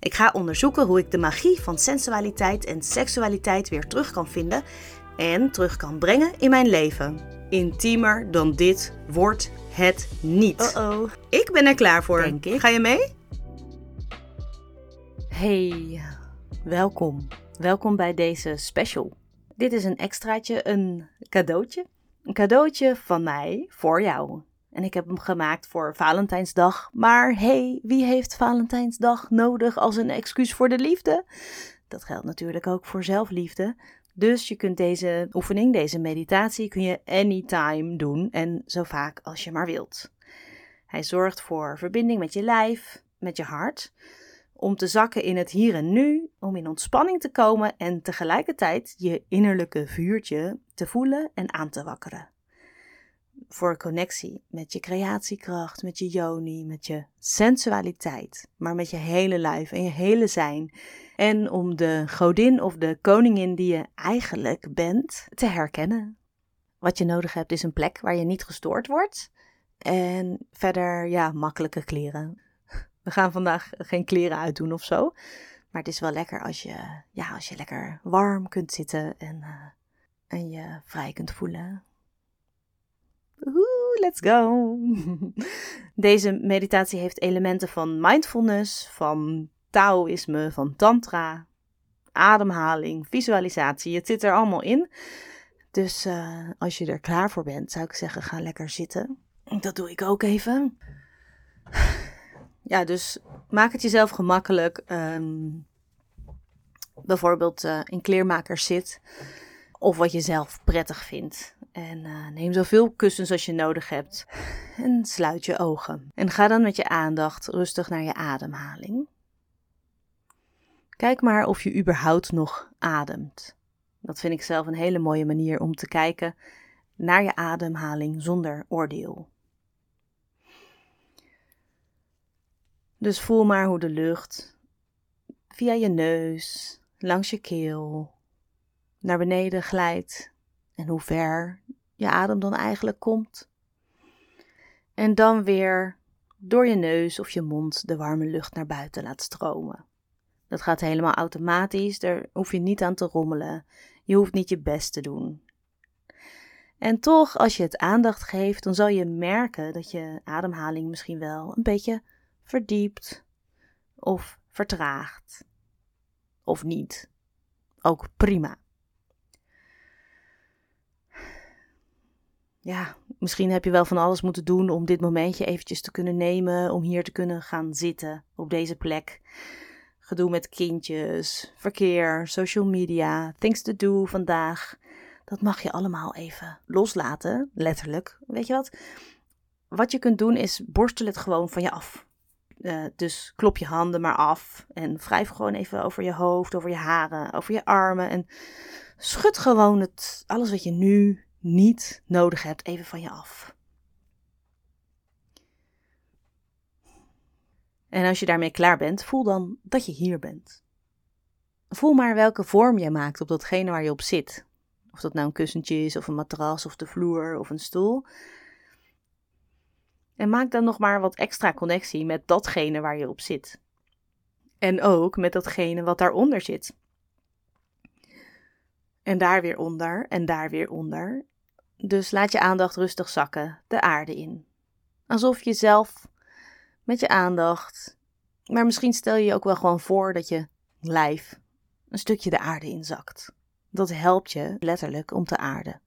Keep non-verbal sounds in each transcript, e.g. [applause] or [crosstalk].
Ik ga onderzoeken hoe ik de magie van sensualiteit en seksualiteit weer terug kan vinden en terug kan brengen in mijn leven. Intiemer dan dit wordt het niet. Uh-oh. Ik ben er klaar voor. Denk ik. Ga je mee? Hey, welkom. Welkom bij deze special. Dit is een extraatje, een cadeautje. Een cadeautje van mij voor jou. En ik heb hem gemaakt voor Valentijnsdag. Maar hey, wie heeft Valentijnsdag nodig als een excuus voor de liefde? Dat geldt natuurlijk ook voor zelfliefde. Dus je kunt deze oefening, deze meditatie, kun je anytime doen en zo vaak als je maar wilt. Hij zorgt voor verbinding met je lijf, met je hart, om te zakken in het hier en nu, om in ontspanning te komen en tegelijkertijd je innerlijke vuurtje te voelen en aan te wakkeren. Voor connectie met je creatiekracht, met je yoni, met je sensualiteit, maar met je hele lijf en je hele zijn. En om de godin of de koningin die je eigenlijk bent te herkennen. Wat je nodig hebt is een plek waar je niet gestoord wordt. En verder, ja, makkelijke kleren. [laughs] We gaan vandaag geen kleren uitdoen of zo. Maar het is wel lekker als je, ja, als je lekker warm kunt zitten en, eh, en je vrij kunt voelen. Let's go! Deze meditatie heeft elementen van mindfulness, van Taoïsme, van Tantra, ademhaling, visualisatie. Het zit er allemaal in. Dus eh, als je er klaar voor bent, zou ik zeggen: ga lekker zitten. Dat doe ik ook even. Ja, dus maak het jezelf gemakkelijk. Ehm, bijvoorbeeld eh, in kleermakers zit. Of wat je zelf prettig vindt. En eh, neem zoveel kussens als je nodig hebt. En sluit je ogen. En ga dan met je aandacht rustig naar je ademhaling. Kijk maar of je überhaupt nog ademt. Dat vind ik zelf een hele mooie manier om te kijken naar je ademhaling zonder oordeel. Dus voel maar hoe de lucht via je neus, langs je keel, naar beneden glijdt en hoe ver je adem dan eigenlijk komt. En dan weer door je neus of je mond de warme lucht naar buiten laat stromen. Dat gaat helemaal automatisch, daar hoef je niet aan te rommelen. Je hoeft niet je best te doen. En toch, als je het aandacht geeft, dan zal je merken dat je ademhaling misschien wel een beetje verdiept of vertraagt. Of niet. Ook prima. Ja, misschien heb je wel van alles moeten doen om dit momentje eventjes te kunnen nemen, om hier te kunnen gaan zitten op deze plek. Gedoe met kindjes, verkeer, social media, things to do vandaag. Dat mag je allemaal even loslaten, letterlijk. Weet je wat? Wat je kunt doen is borstel het gewoon van je af. Uh, dus klop je handen maar af en wrijf gewoon even over je hoofd, over je haren, over je armen. En schud gewoon het, alles wat je nu niet nodig hebt even van je af. En als je daarmee klaar bent, voel dan dat je hier bent. Voel maar welke vorm je maakt op datgene waar je op zit. Of dat nou een kussentje is, of een matras, of de vloer, of een stoel. En maak dan nog maar wat extra connectie met datgene waar je op zit. En ook met datgene wat daaronder zit. En daar weer onder, en daar weer onder. Dus laat je aandacht rustig zakken de aarde in. Alsof je zelf met je aandacht, maar misschien stel je je ook wel gewoon voor dat je lijf een stukje de aarde inzakt. Dat helpt je letterlijk om te aarden.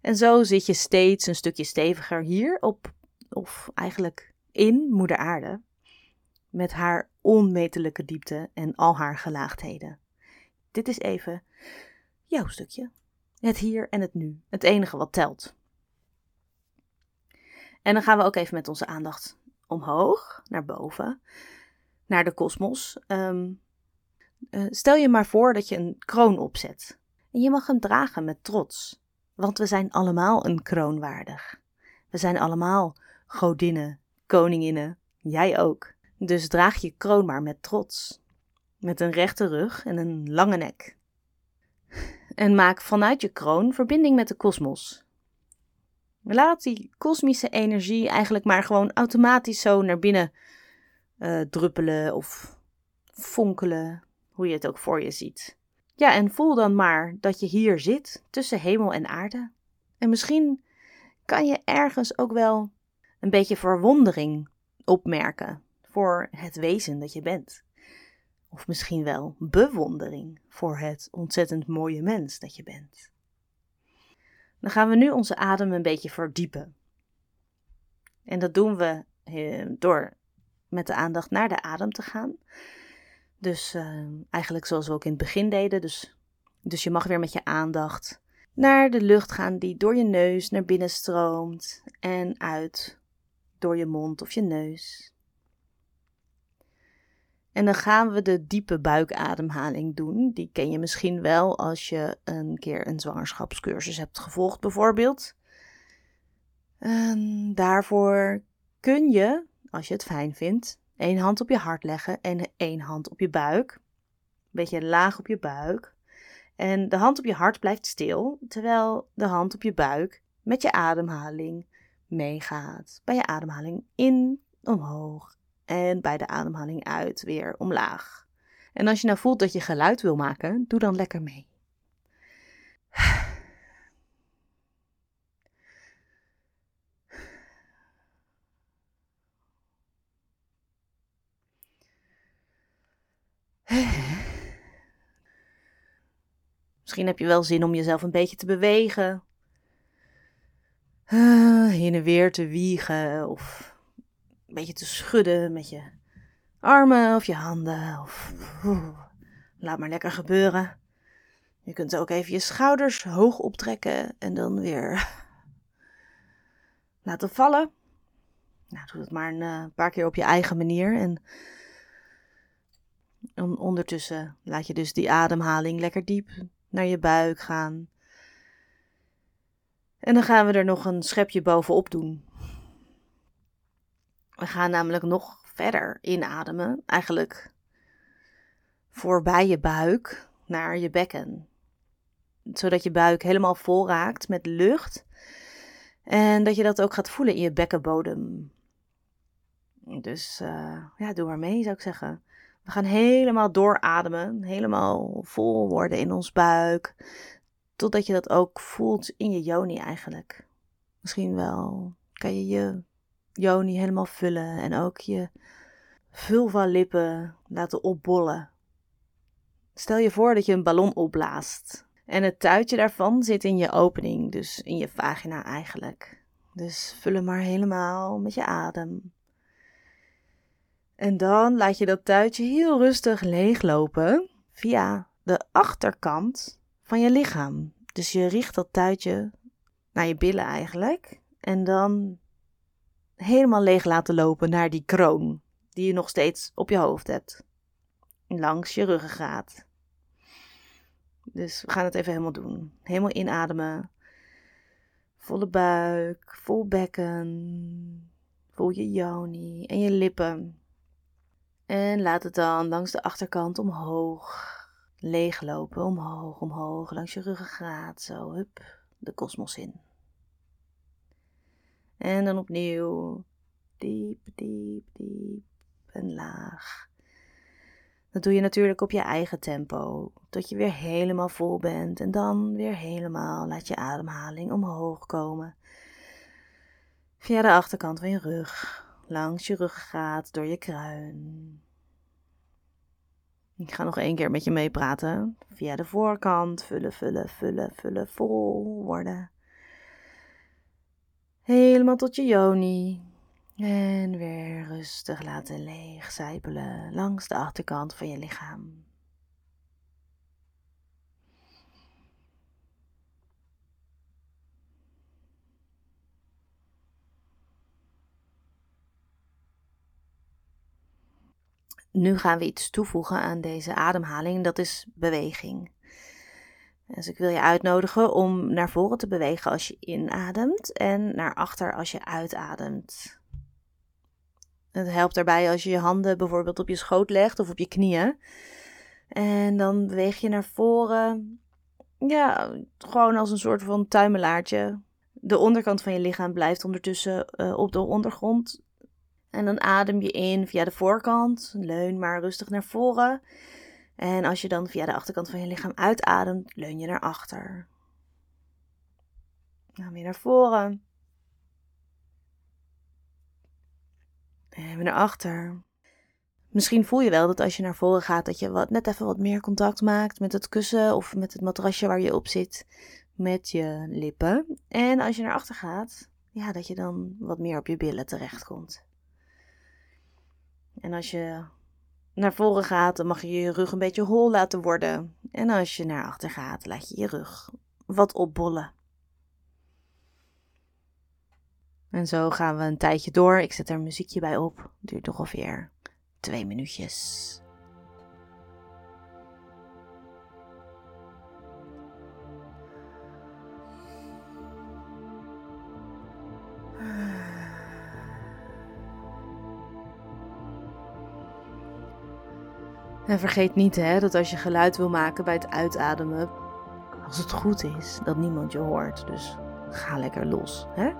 En zo zit je steeds een stukje steviger hier op, of eigenlijk in Moeder Aarde, met haar onmetelijke diepte en al haar gelaagdheden. Dit is even jouw stukje. Het hier en het nu. Het enige wat telt. En dan gaan we ook even met onze aandacht omhoog, naar boven, naar de kosmos. Um, Uh, stel je maar voor dat je een kroon opzet. En je mag hem dragen met trots. Want we zijn allemaal een kroon waardig. We zijn allemaal godinnen, koninginnen, jij ook. Dus draag je kroon maar met trots. Met een rechte rug en een lange nek. En maak vanuit je kroon verbinding met de kosmos. Laat die kosmische energie eigenlijk maar gewoon automatisch zo naar binnen uh, druppelen of fonkelen, hoe je het ook voor je ziet. Ja, en voel dan maar dat je hier zit tussen hemel en aarde. En misschien kan je ergens ook wel een beetje verwondering opmerken voor het wezen dat je bent. Of misschien wel bewondering voor het ontzettend mooie mens dat je bent. Dan gaan we nu onze adem een beetje verdiepen. En dat doen we eh, door met de aandacht naar de adem te gaan. Dus uh, eigenlijk zoals we ook in het begin deden. Dus, dus je mag weer met je aandacht naar de lucht gaan die door je neus naar binnen stroomt en uit door je mond of je neus. En dan gaan we de diepe buikademhaling doen. Die ken je misschien wel als je een keer een zwangerschapscursus hebt gevolgd, bijvoorbeeld. En daarvoor kun je, als je het fijn vindt, één hand op je hart leggen en één hand op je buik. Een beetje laag op je buik. En de hand op je hart blijft stil, terwijl de hand op je buik met je ademhaling meegaat. Bij je ademhaling in, omhoog en bij de ademhaling uit weer omlaag. En als je nou voelt dat je geluid wil maken, doe dan lekker mee. Misschien heb je wel zin om jezelf een beetje te bewegen. Heen en weer te wiegen of een beetje te schudden met je armen of je handen. Of, laat maar lekker gebeuren. Je kunt ook even je schouders hoog optrekken en dan weer [laughs] laten vallen. Nou, doe het maar een uh, paar keer op je eigen manier. En ondertussen laat je dus die ademhaling lekker diep naar je buik gaan. En dan gaan we er nog een schepje bovenop doen. We gaan namelijk nog verder inademen, eigenlijk voorbij je buik naar je bekken. Zodat je buik helemaal vol raakt met lucht. En dat je dat ook gaat voelen in je bekkenbodem. Dus uh, ja, doe maar mee, zou ik zeggen. We gaan helemaal doorademen, helemaal vol worden in ons buik. Totdat je dat ook voelt in je joni eigenlijk. Misschien wel kan je je joni helemaal vullen en ook je vulva lippen laten opbollen. Stel je voor dat je een ballon opblaast. En het tuitje daarvan zit in je opening, dus in je vagina eigenlijk. Dus vul hem maar helemaal met je adem. En dan laat je dat tuitje heel rustig leeglopen via de achterkant van je lichaam. Dus je richt dat tuitje naar je billen eigenlijk. En dan helemaal leeg laten lopen naar die kroon die je nog steeds op je hoofd hebt. Langs je ruggengraat. Dus we gaan het even helemaal doen. Helemaal inademen. Volle buik, vol bekken. Voel je joni en je lippen. En laat het dan langs de achterkant omhoog leeglopen. Omhoog, omhoog, langs je ruggengraat. Zo, hup, de kosmos in. En dan opnieuw diep, diep, diep en laag. Dat doe je natuurlijk op je eigen tempo, tot je weer helemaal vol bent en dan weer helemaal laat je ademhaling omhoog komen. Via de achterkant van je rug, langs je ruggengraat, door je kruin. Ik ga nog één keer met je meepraten. Via de voorkant, vullen, vullen, vullen, vullen, vol worden. Helemaal tot je joni. En weer rustig laten leegcijpelen langs de achterkant van je lichaam. Nu gaan we iets toevoegen aan deze ademhaling, dat is beweging. Dus ik wil je uitnodigen om naar voren te bewegen als je inademt en naar achter als je uitademt. Het helpt daarbij als je je handen bijvoorbeeld op je schoot legt of op je knieën. En dan beweeg je naar voren. Ja, gewoon als een soort van tuimelaartje. De onderkant van je lichaam blijft ondertussen uh, op de ondergrond. En dan adem je in via de voorkant. Leun maar rustig naar voren. En als je dan via de achterkant van je lichaam uitademt, leun je naar achter. Dan weer naar voren. En weer naar achter. Misschien voel je wel dat als je naar voren gaat, dat je wat, net even wat meer contact maakt met het kussen of met het matrasje waar je op zit, met je lippen. En als je naar achter gaat, ja, dat je dan wat meer op je billen terechtkomt. En als je naar voren gaat, dan mag je je rug een beetje hol laten worden. En als je naar achter gaat, laat je je rug wat opbollen. En zo gaan we een tijdje door. Ik zet er een muziekje bij op. Duurt ongeveer twee minuutjes. En vergeet niet hè, dat als je geluid wil maken bij het uitademen, als het goed is, dat niemand je hoort. Dus ga lekker los. Hè?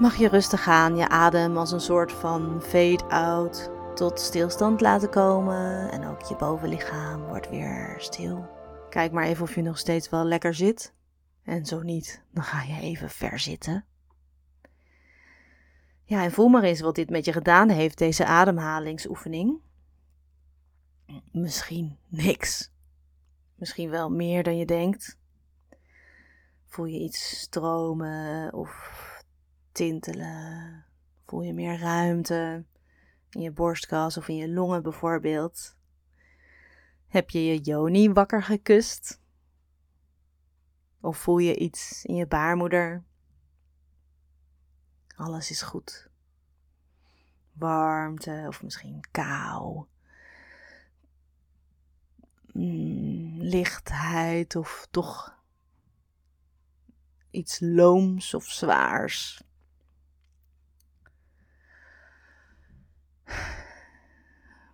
Mag je rustig aan je adem als een soort van fade-out tot stilstand laten komen. En ook je bovenlichaam wordt weer stil. Kijk maar even of je nog steeds wel lekker zit. En zo niet, dan ga je even verzitten. Ja, en voel maar eens wat dit met je gedaan heeft, deze ademhalingsoefening. Misschien niks. Misschien wel meer dan je denkt. Voel je iets stromen of tintelen? Voel je meer ruimte in je borstkas of in je longen bijvoorbeeld? Heb je je joni wakker gekust? Of voel je iets in je baarmoeder? Alles is goed. Warmte of misschien kou. Mm, lichtheid of toch iets looms of zwaars.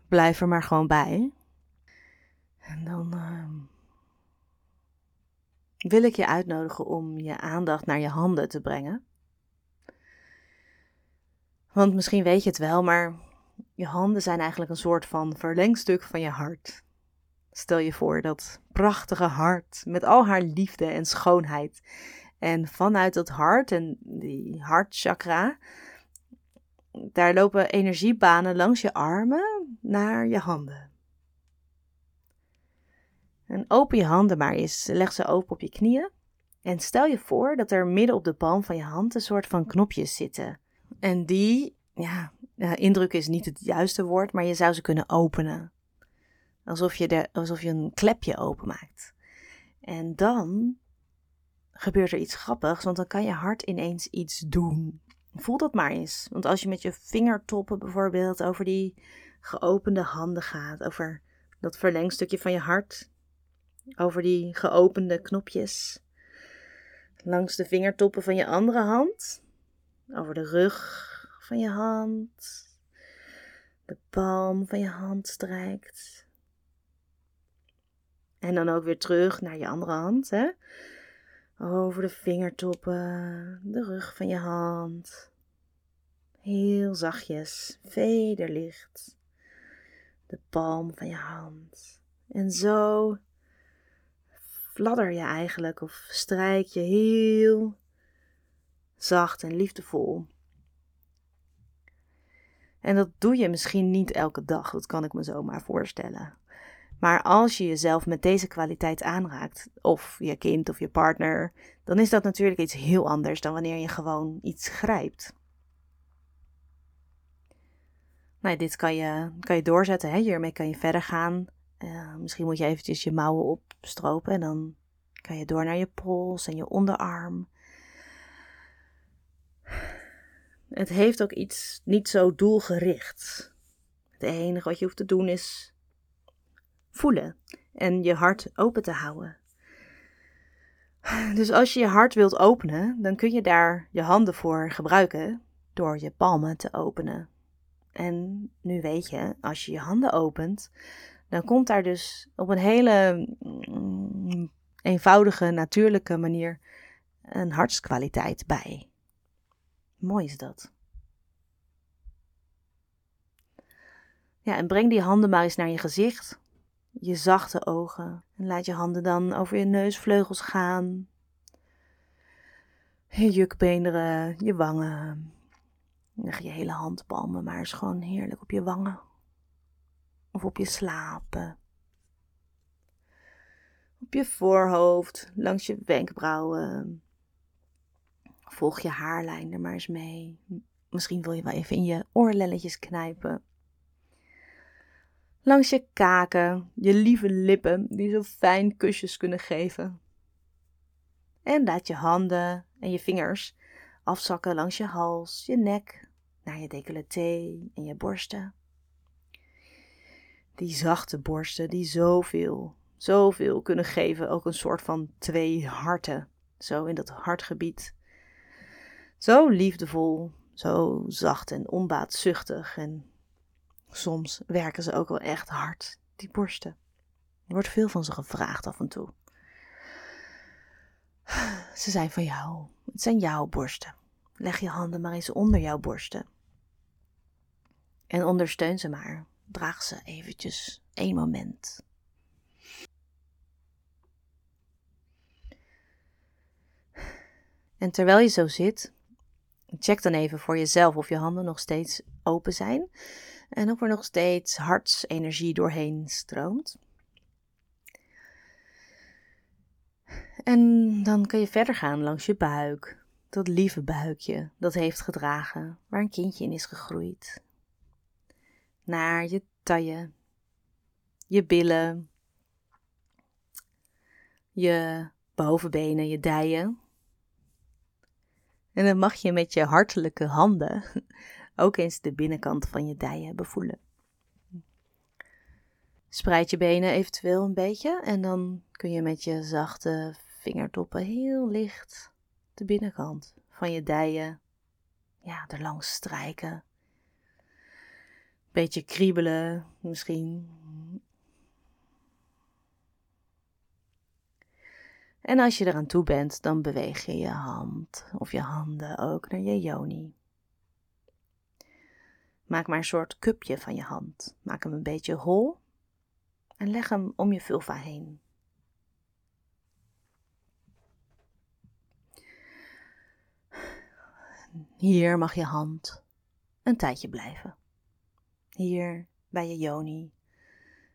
Blijf er maar gewoon bij. En dan uh, wil ik je uitnodigen om je aandacht naar je handen te brengen. Want misschien weet je het wel, maar je handen zijn eigenlijk een soort van verlengstuk van je hart. Stel je voor dat prachtige hart met al haar liefde en schoonheid en vanuit dat hart en die hartchakra, daar lopen energiebanen langs je armen naar je handen. En open je handen maar eens. Leg ze open op je knieën. En stel je voor dat er midden op de palm van je hand een soort van knopjes zitten. En die, ja, indruk is niet het juiste woord, maar je zou ze kunnen openen. Alsof je, de, alsof je een klepje openmaakt. En dan gebeurt er iets grappigs, want dan kan je hart ineens iets doen. Voel dat maar eens. Want als je met je vingertoppen bijvoorbeeld over die geopende handen gaat, over dat verlengstukje van je hart, over die geopende knopjes, langs de vingertoppen van je andere hand, over de rug van je hand, de palm van je hand strijkt. En dan ook weer terug naar je andere hand, hè? Over de vingertoppen, de rug van je hand. Heel zachtjes, vederlicht. De palm van je hand. En zo fladder je eigenlijk of strijk je heel zacht en liefdevol. En dat doe je misschien niet elke dag, dat kan ik me zomaar voorstellen. Maar als je jezelf met deze kwaliteit aanraakt, of je kind of je partner, dan is dat natuurlijk iets heel anders dan wanneer je gewoon iets grijpt. Nou, dit kan je, kan je doorzetten, hè? hiermee kan je verder gaan. Uh, misschien moet je eventjes je mouwen opstropen en dan kan je door naar je pols en je onderarm. Het heeft ook iets niet zo doelgericht. Het enige wat je hoeft te doen is voelen en je hart open te houden. Dus als je je hart wilt openen, dan kun je daar je handen voor gebruiken door je palmen te openen. En nu weet je, als je je handen opent, dan komt daar dus op een hele mm, eenvoudige, natuurlijke manier een hartskwaliteit bij. Mooi is dat. Ja, en breng die handen maar eens naar je gezicht je zachte ogen. En laat je handen dan over je neusvleugels gaan. Je jukbeenderen, je wangen. Leg je hele handpalmen maar eens gewoon heerlijk op je wangen. Of op je slapen. Op je voorhoofd, langs je wenkbrauwen. Volg je haarlijn er maar eens mee. Misschien wil je wel even in je oorlelletjes knijpen langs je kaken, je lieve lippen die zo fijn kusjes kunnen geven. En laat je handen en je vingers afzakken langs je hals, je nek, naar je decolleté en je borsten. Die zachte borsten die zoveel, zoveel kunnen geven, ook een soort van twee harten, zo in dat hartgebied. Zo liefdevol, zo zacht en onbaatzuchtig en Soms werken ze ook wel echt hard, die borsten. Er wordt veel van ze gevraagd af en toe. [sighs] Ze zijn van jou. Het zijn jouw borsten. Leg je handen maar eens onder jouw borsten. En ondersteun ze maar. Draag ze eventjes één moment. En terwijl je zo zit, check dan even voor jezelf of je handen nog steeds open zijn en of er nog steeds hartsenergie doorheen stroomt. En dan kun je verder gaan langs je buik. Dat lieve buikje dat heeft gedragen, waar een kindje in is gegroeid. Naar je taille, je billen, je bovenbenen, je dijen. En dan mag je met je hartelijke handen ook eens de binnenkant van je dijen bevoelen. Spreid je benen eventueel een beetje en dan kun je met je zachte vingertoppen heel licht de binnenkant van je dijen ja, er langs strijken. Beetje kriebelen misschien. En als je eraan toe bent, dan beweeg je je hand of je handen ook naar je yoni. Maak maar een soort cupje van je hand. Maak hem een beetje hol en leg hem om je vulva heen. Hier mag je hand een tijdje blijven. Hier bij je yoni,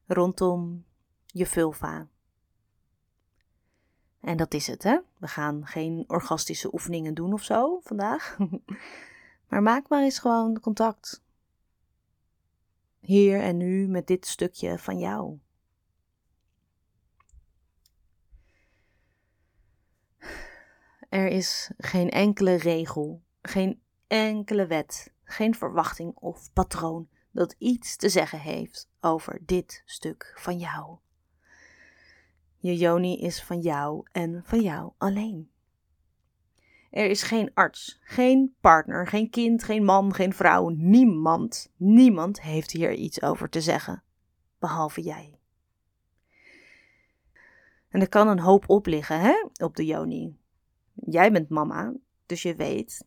rondom je vulva. En dat is het, hè? We gaan geen orgastische oefeningen doen of zo vandaag. [laughs] maar maak maar eens gewoon contact. Hier en nu met dit stukje van jou. Er is geen enkele regel, geen enkele wet, geen verwachting of patroon dat iets te zeggen heeft over dit stuk van jou. Je Joni is van jou en van jou alleen. Er is geen arts, geen partner, geen kind, geen man, geen vrouw, niemand, niemand heeft hier iets over te zeggen, behalve jij. En er kan een hoop op liggen, hè, op de Joni. Jij bent mama, dus je weet,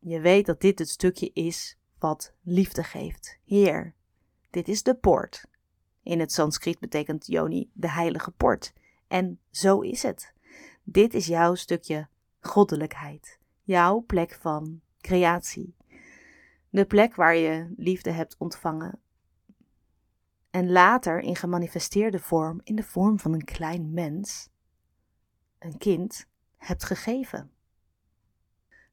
je weet dat dit het stukje is wat liefde geeft. Heer, dit is de poort. In het Sanskriet betekent Joni de heilige poort. En zo is het. Dit is jouw stukje goddelijkheid. Jouw plek van creatie. De plek waar je liefde hebt ontvangen. En later in gemanifesteerde vorm, in de vorm van een klein mens, een kind, hebt gegeven.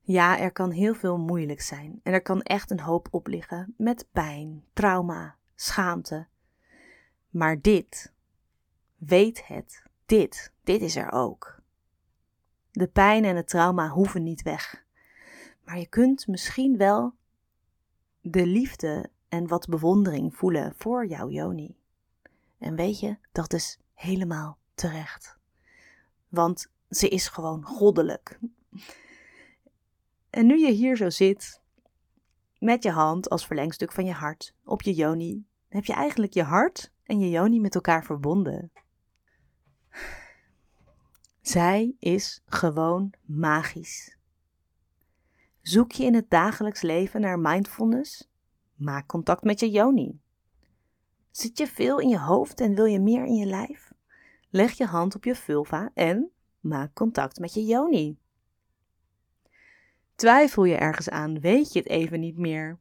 Ja, er kan heel veel moeilijk zijn en er kan echt een hoop op liggen met pijn, trauma, schaamte. Maar dit, weet het, dit, dit is er ook. De pijn en het trauma hoeven niet weg. Maar je kunt misschien wel de liefde en wat bewondering voelen voor jouw Joni. En weet je, dat is helemaal terecht. Want ze is gewoon goddelijk. En nu je hier zo zit, met je hand als verlengstuk van je hart op je Joni, heb je eigenlijk je hart en je Joni met elkaar verbonden. Zij is gewoon magisch. Zoek je in het dagelijks leven naar mindfulness? Maak contact met je Joni. Zit je veel in je hoofd en wil je meer in je lijf? Leg je hand op je vulva en maak contact met je Joni. Twijfel je ergens aan, weet je het even niet meer?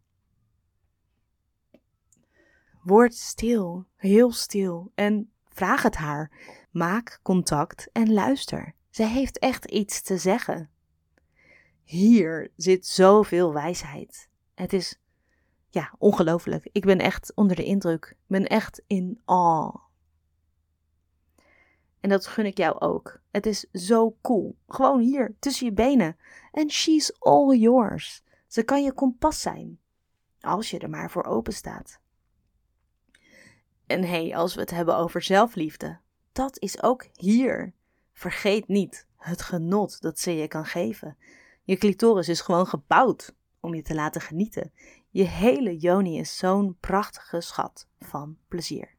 Word stil, heel stil en vraag het haar. Maak contact en luister. Ze heeft echt iets te zeggen. Hier zit zoveel wijsheid. Het is ja, ongelooflijk. Ik ben echt onder de indruk. Ik ben echt in awe. En dat gun ik jou ook. Het is zo cool. Gewoon hier, tussen je benen. En she's all yours. Ze kan je kompas zijn. Als je er maar voor open staat. En hé, hey, als we het hebben over zelfliefde, dat is ook hier. Vergeet niet het genot dat ze je kan geven. Je clitoris is gewoon gebouwd om je te laten genieten. Je hele Joni is zo'n prachtige schat van plezier.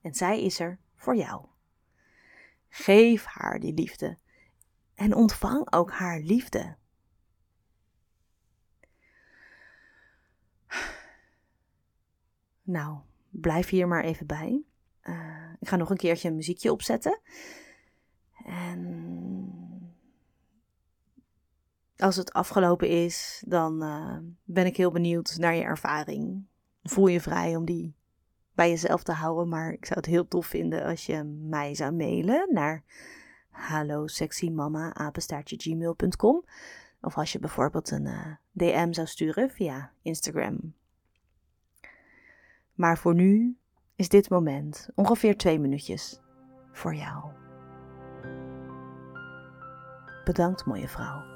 En zij is er voor jou. Geef haar die liefde en ontvang ook haar liefde. Nou, blijf hier maar even bij. Uh, ik ga nog een keertje een muziekje opzetten. En als het afgelopen is, dan uh, ben ik heel benieuwd naar je ervaring. Voel je vrij om die bij jezelf te houden. Maar ik zou het heel tof vinden als je mij zou mailen naar hallo gmail.com Of als je bijvoorbeeld een eh, DM zou sturen via Instagram. Maar voor nu is dit moment ongeveer twee minuutjes voor jou. Bedankt mooie vrouw.